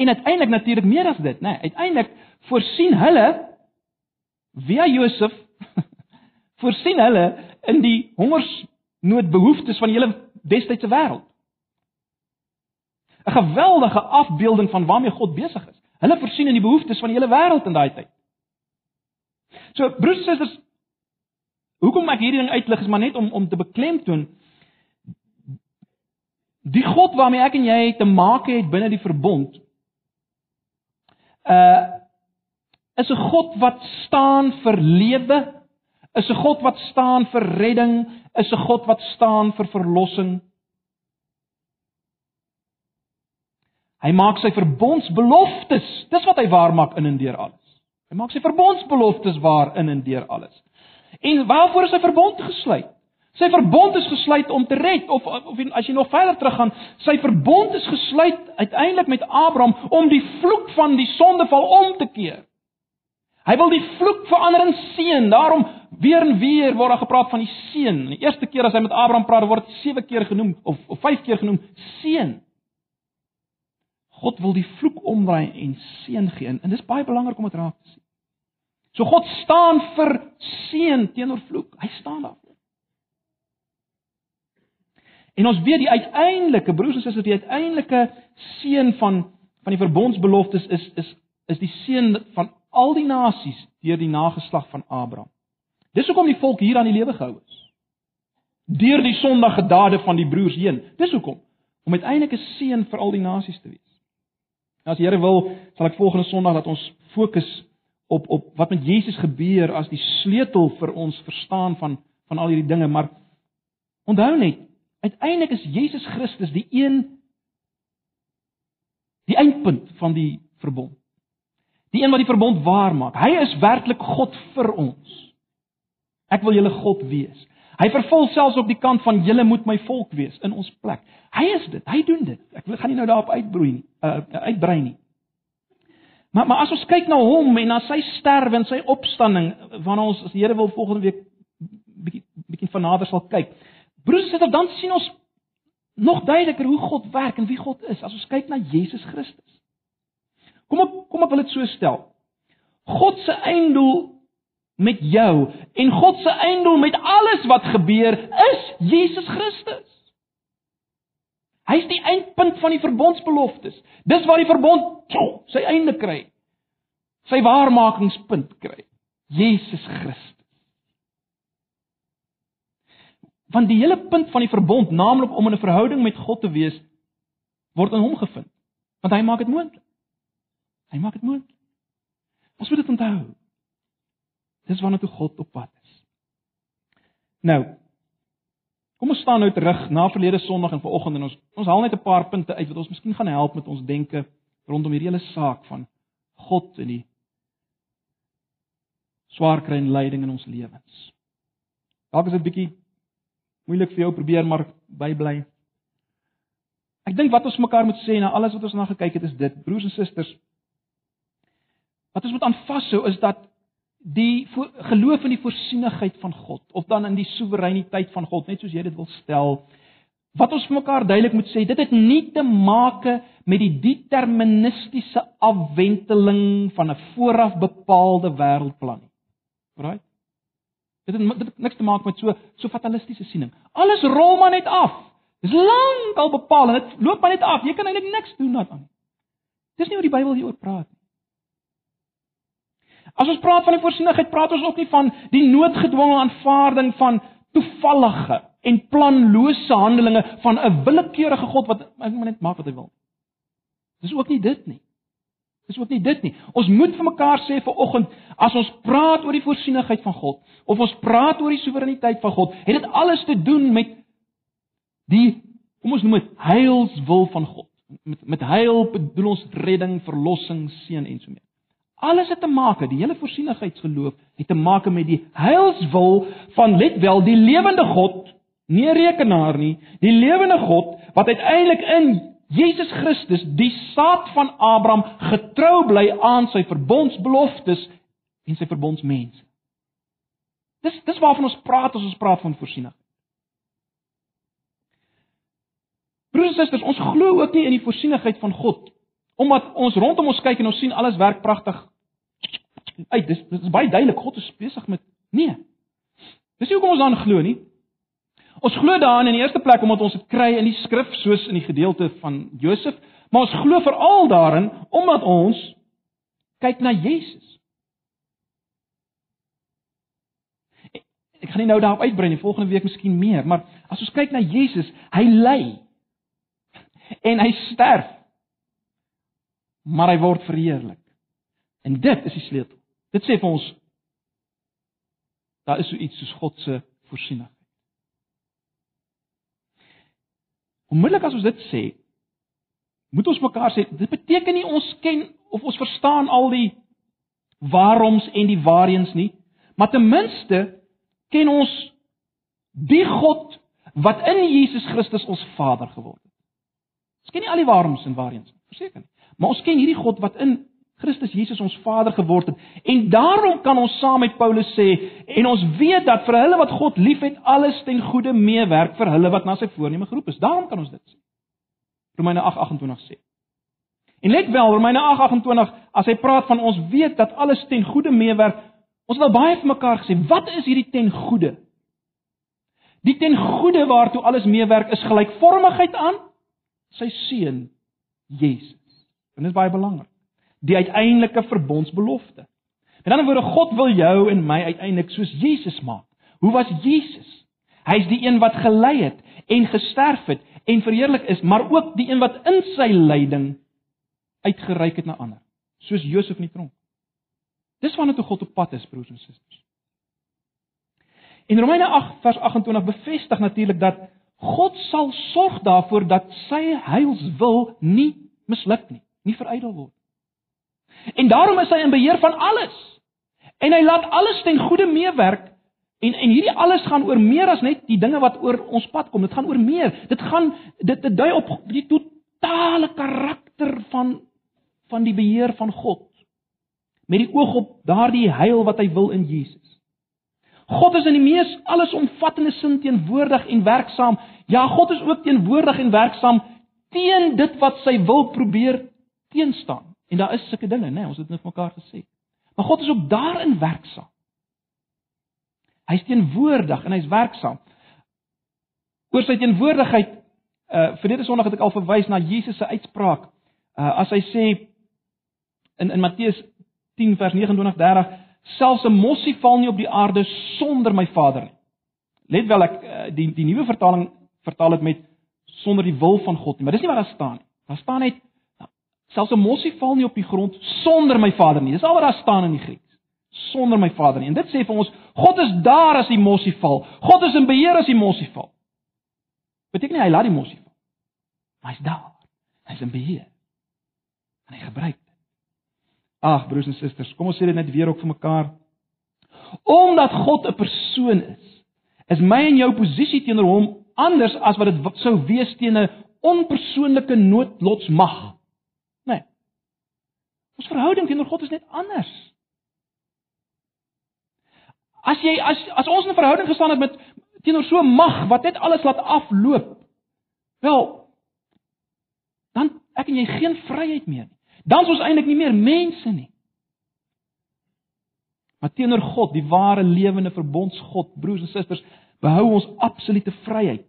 En uiteindelik natuurlik meer as dit, né? Nee, uiteindelik voorsien hulle via Josef voorsien hulle in die hongersnoodbehoeftes van die hele destydse wêreld. 'n Geweldige afbeelding van waarmee God besig is. Hulle voorsien in die behoeftes van die hele wêreld in daai tyd. So broers en susters, hoekom ek hierdie ding uitlig is maar net om om te beklemtoon Die God waarmee ek en jy te maak het binne die verbond uh is 'n God wat staan vir lewe, is 'n God wat staan vir redding, is 'n God wat staan vir verlossing. Hy maak sy verbondsbeloftes, dis wat hy waar maak in en deur alles. Hy maak sy verbondsbeloftes waar in en deur alles. En waarvoor is hy verbond gesluit? Sy verbond is gesluit om te red of of as jy nog verder teruggaan, sy verbond is gesluit uiteindelik met Abraham om die vloek van die sondeval om te keer. Hy wil die vloek verander in seën. Daarom weer en weer word daar gepraat van die seën. Die eerste keer as hy met Abraham praat, word dit 7 keer genoem of of 5 keer genoem seën. God wil die vloek omdraai en seën gee en dis baie belangrik om dit raak te sien. So God staan vir seën teenoor vloek. Hy staan daar. En ons weet die uiteindelike broers en susters, die uiteindelike seën van van die verbondsbeloftes is is is die seën van al die nasies deur die nageslag van Abraham. Dis hoekom die volk hier aan die lewe gehou is. Deur die sondige dade van die broers heen. Dis hoekom om uiteindelik 'n seën vir al die nasies te wees. As die Here wil, sal ek volgende Sondag dat ons fokus op op wat met Jesus gebeur as die sleutel vir ons verstaan van van al hierdie dinge, maar onthou net Uiteindelik is Jesus Christus die een die eindpunt van die verbond. Die een wat die verbond waar maak. Hy is werklik God vir ons. Ek wil julle God wees. Hy vervul selfs op die kant van julle moet my volk wees in ons plek. Hy is dit. Hy doen dit. Ek wil gaan nie nou daarop uitbroei nie, uh, uitbrei nie. Maar maar as ons kyk na hom en na sy sterwe en sy opstanding, wanneer ons as die Here wil volgende week bietjie bietjie van nader sal kyk. Broers en susters, dan sien ons nog duideliker hoe God werk en wie God is as ons kyk na Jesus Christus. Kom op, kom op wil dit so stel. God se einddoel met jou en God se einddoel met alles wat gebeur is Jesus Christus. Hy's die eindpunt van die verbondsbeloftes. Dis waar die verbond sy einde kry. Sy waarmakingspunt kry. Jesus Christus. Want die hele punt van die verbond, naamlik om in 'n verhouding met God te wees, word in hom gevind. Want hy maak dit moontlik. Hy maak dit moontlik. Ons moet dit onthou. Dis waarna toe God op pad is. Nou, kom ons staan nou terug na verlede Sondag en vanoggend en ons ons haal net 'n paar punte uit wat ons miskien gaan help met ons denke rondom hierdie hele saak van God en die swaar kry en lyding in ons lewens. Dalk is dit bietjie moeilik vir jou probeer maar bybly. Ek dink wat ons mekaar moet sê na alles wat ons na gekyk het is dit, broers en susters. Wat ons moet aanvashou is dat die geloof in die voorsienigheid van God of dan in die soewereiniteit van God, net soos jy dit wil stel, wat ons mekaar duidelik moet sê, dit het nie te maak met die deterministiese afwenteling van 'n vooraf bepaalde wêreldplan nie. Right? Dit het, dit het niks te maak met so so fatalistiese siening. Alles rol maar net af. Dis lank al bepaal en dit loop maar net af. Jy kan eintlik niks doen daaraan. Dis nie wat die Bybel hieroor praat nie. As ons praat van die voorsienigheid, praat ons ook nie van die noodgedwonge aanvaarding van toevallige en planlose handelinge van 'n willekeurige God wat net maak wat hy wil. Dis ook nie dit nie. Dis ook nie dit nie. Ons moet vir mekaar sê vir oggend, as ons praat oor die voorsienigheid van God of ons praat oor die soewereiniteit van God, het dit alles te doen met die kom ons noem dit heilswil van God. Met met heil bedoel ons redding, verlossing, seën en so mee. Alles het te maak, die hele voorsienigheidsgeloof het te maak met die heilswil van let wel die lewende God, nie 'n rekenaar nie, die lewende God wat uiteindelik in Jesus Christus, die saad van Abraham, getrou bly aan sy verbondsbeloftes en sy verbondsmense. Dis dis waarvan ons praat as ons praat van voorsiening. Broers en susters, ons glo ook nie in die voorsienigheid van God omdat ons rondom ons kyk en ons sien alles werk pragtig uit. Dis dit is baie duidelik God is besig met nee. Dis nie hoekom ons dan glo nie. Ons glo daarin in die eerste plek omdat ons dit kry in die skrif soos in die gedeelte van Josef, maar ons glo veral daarin omdat ons kyk na Jesus. Ek gaan nie nou daarop uitbrei nie, volgende week miskien meer, maar as ons kyk na Jesus, hy ly en hy sterf maar hy word verheerlik. En dit is die sleutel. Dit sê vir ons daar is so iets soos God se voorsiening. Onmiddellik as ons dit sê, moet ons mekaar sê, dit beteken nie ons ken of ons verstaan al die waaroms en die waarheens nie, maar ten minste ken ons die God wat in Jesus Christus ons Vader geword het. Ons ken nie al die waaroms en waarheens nie, verseker nie. Maar ons ken hierdie God wat in Christus Jesus ons Vader geword het. En daarom kan ons saam met Paulus sê en ons weet dat vir hulle wat God liefhet, alles ten goeie meewerk vir hulle wat na sy voorneme geroep is. Daarom kan ons dit sê. Romeine 8:28 sê. En let wel, Romeine 8:28, as hy praat van ons weet dat alles ten goeie meewerk, ons het al baie vir mekaar gesê, wat is hierdie ten goeie? Die ten goeie waartoe alles meewerk is gelykvormigheid aan sy seun Jesus. En dit is baie belangrik. Die uiteindelike verbondsbelofte. Met ander woorde, God wil jou en my uiteindelik soos Jesus maak. Hoe was Jesus? Hy's die een wat gelei het en gesterf het en verheerlik is, maar ook die een wat in sy lyding uitgereik het na ander, soos Josef in die tronk. Dis wanneer toe God op pad is, broers en susters. In Romeine 8 vers 28 bevestig natuurlik dat God sal sorg daarvoor dat sy heilswil nie misluk nie nie verydel word. En daarom is hy in beheer van alles. En hy laat alles ten goeie meewerk en en hierdie alles gaan oor meer as net die dinge wat oor ons pad kom. Dit gaan oor meer. Dit gaan dit dit dui op die totale karakter van van die beheer van God met die oog op daardie heil wat hy wil in Jesus. God is in die mees allesomvattende sin teenwoordig en werksaam. Ja, God is ook teenwoordig en werksaam teen dit wat sy wil probeer teenstaan. En daar is sulke dinge, né? Nee, ons het net mekaar gesê. Maar God is ook daarin werksaam. Hy's teenwoordig en hy's werksaam. Oor sy teenwoordigheid uh verlede Sondag het ek al verwys na Jesus se uitspraak. Uh as hy sê in in Matteus 10 vers 29 30 selfs 'n mossie val nie op die aarde sonder my Vader nie. Let wel ek uh, die die nuwe vertaling vertaal dit met sonder die wil van God nie, maar dis nie wat daar staan nie. Daar staan net selfs 'n mossie val nie op die grond sonder my Vader nie. Dis al wat daar staan in die Grieks. Sonder my Vader nie. En dit sê vir ons God is daar as die mossie val. God is in beheer as die mossie val. Beteken nie hy laat die mossie val. Maar hy's daar. Hy's in beheer. En hy gebruik dit. Ag broers en susters, kom ons sê dit net weer ook vir mekaar. Omdat God 'n persoon is, is my en jou posisie teenoor hom anders as wat dit sou wees teen 'n onpersoonlike noodlotsmag. Ons verhouding teenoor God is net anders. As jy as as ons 'n verhouding gestaan het met teenoor so mag wat net alles laat afloop. Wel, dan ek en jy geen vryheid meer nie. Dan is ons eintlik nie meer mense nie. Maar teenoor God, die ware lewende verbondsgod, broers en susters, behou ons absolute vryheid.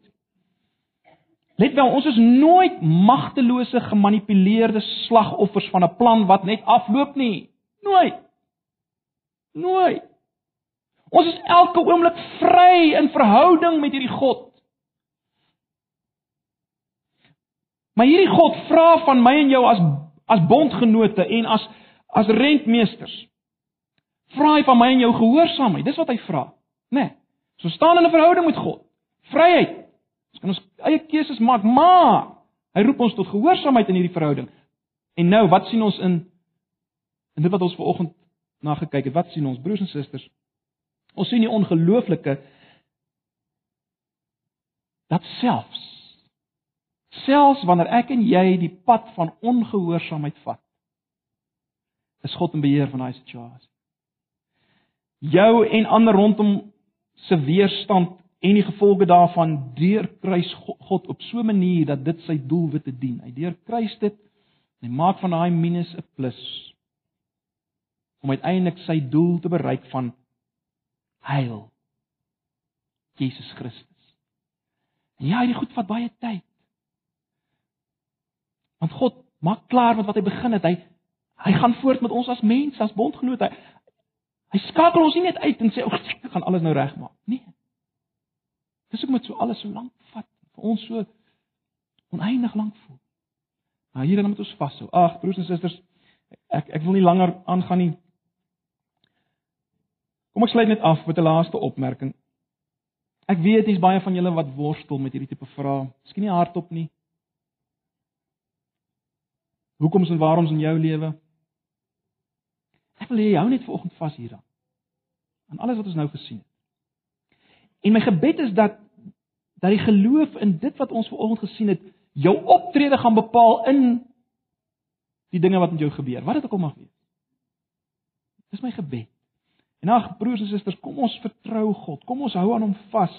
Let wel, ons is nooit magtelose, gemanipuleerde slagoffers van 'n plan wat net afloop nie. Nooit. Nooit. Ons is elke oomblik vry in verhouding met hierdie God. Maar hierdie God vra van my en jou as as bondgenote en as as rentmeesters. Vra hy van my en jou gehoorsaamheid. Dis wat hy vra, né? Nee, so staan in 'n verhouding met God. Vryheid. Ons kan ons eie keuses maak, maar hy roep ons tot gehoorsaamheid in hierdie verhouding. En nou, wat sien ons in in dit wat ons vanoggend na gekyk het? Wat sien ons broers en susters? Ons sien die ongelooflike dat selfs selfs wanneer ek en jy die pad van ongehoorsaamheid vat, is God in beheer van daai situasie. Jou en ander rondom se weerstand en die gevolge daarvan deurkruis God op so 'n manier dat dit sy doelwitte dien. Hy deurkruis dit en hy maak van daai minus 'n plus om uiteindelik sy doel te bereik van heil. Jesus Christus. En ja, hierdie goed vat baie tyd. Want God maak klaar met wat hy begin het. Hy hy gaan voort met ons as mens, as bondgenoot. Hy, hy skakel ons nie net uit en sê, "Ag, ek gaan alles nou regmaak." Nee. Dis ook met so alles so lank vat vir ons so oneindig lank voel. Maar hier dan moet ons vashou. Ag, broers en susters, ek ek wil nie langer aangaan nie. Kom ek sluit net af met 'n laaste opmerking. Ek weet dis baie van julle wat worstel met hierdie tipe vrae. Miskien nie hardop nie. Hoekoms en waaroms in jou lewe? Ek wil hê jy hou net vanoggend vas hieraan. Aan alles wat ons nou gesien het. En my gebed is dat dat die geloof in dit wat ons vanoggend gesien het, jou optrede gaan bepaal in die dinge wat met jou gebeur. Wat dit ook al mag wees. Dis my gebed. En ag broers en susters, kom ons vertrou God. Kom ons hou aan hom vas.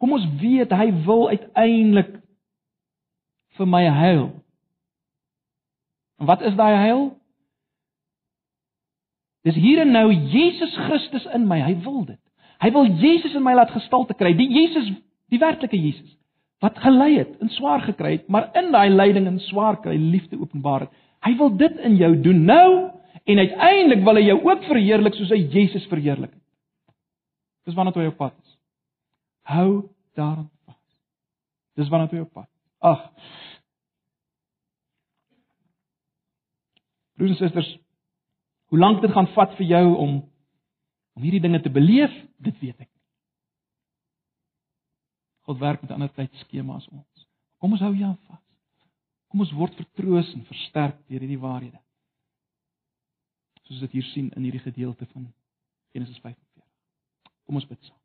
Kom ons weet hy wil uiteindelik vir my heil. En wat is daai heil? Dis hier en nou Jesus Christus in my. Hy wil dit. Hy wil Jesus in my laat gestalte kry. Die Jesus, die werklike Jesus wat gelei het en swaar gekry het, maar in daai lyding en swaar kry liefde openbaar het. Hy wil dit in jou doen nou en uiteindelik wil hy jou ook verheerlik soos hy Jesus verheerlik het. Dis wanneer jy op pad is. Hou daaraan vas. Dis wanneer jy op pad. Ag, Broers en susters, hoe lank dit gaan vat vir jou om om hierdie dinge te beleef, dit weet ek nie. God werk met ander tydskema as ons. Kom ons hou hier vas. Kom ons word vertroos en versterk deur hierdie waarhede. Soos dit hier sien in hierdie gedeelte van Genesis 45. Kom ons bid saam.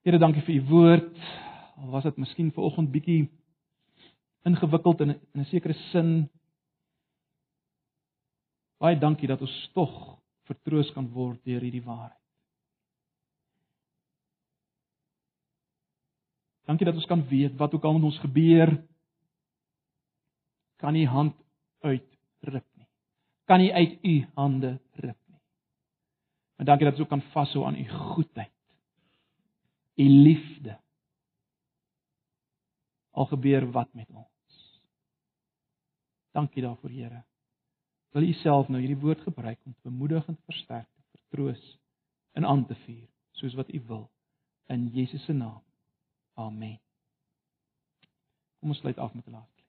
Here, dankie vir u woord. Al was dit miskien ver oggend bietjie ingewikkeld in 'n in sekere sin. Baie dankie dat ons tog vertroos kan word deur hierdie waarheid. Dankie dat ons kan weet wat ook al met ons gebeur, kan U hand uitruk nie. Kan U uit U hande ruk nie. Maar dankie dat ons ook kan vashou aan u goedheid. U liefde. Al gebeur wat met ons. Dankie daarvoor, Here. Wil u self nou hierdie woord gebruik om te bemoedig en te versterk, te vertroos en aan te vuur, soos wat u wil in Jesus se naam. Amen. Kom ons sluit af met 'n laaste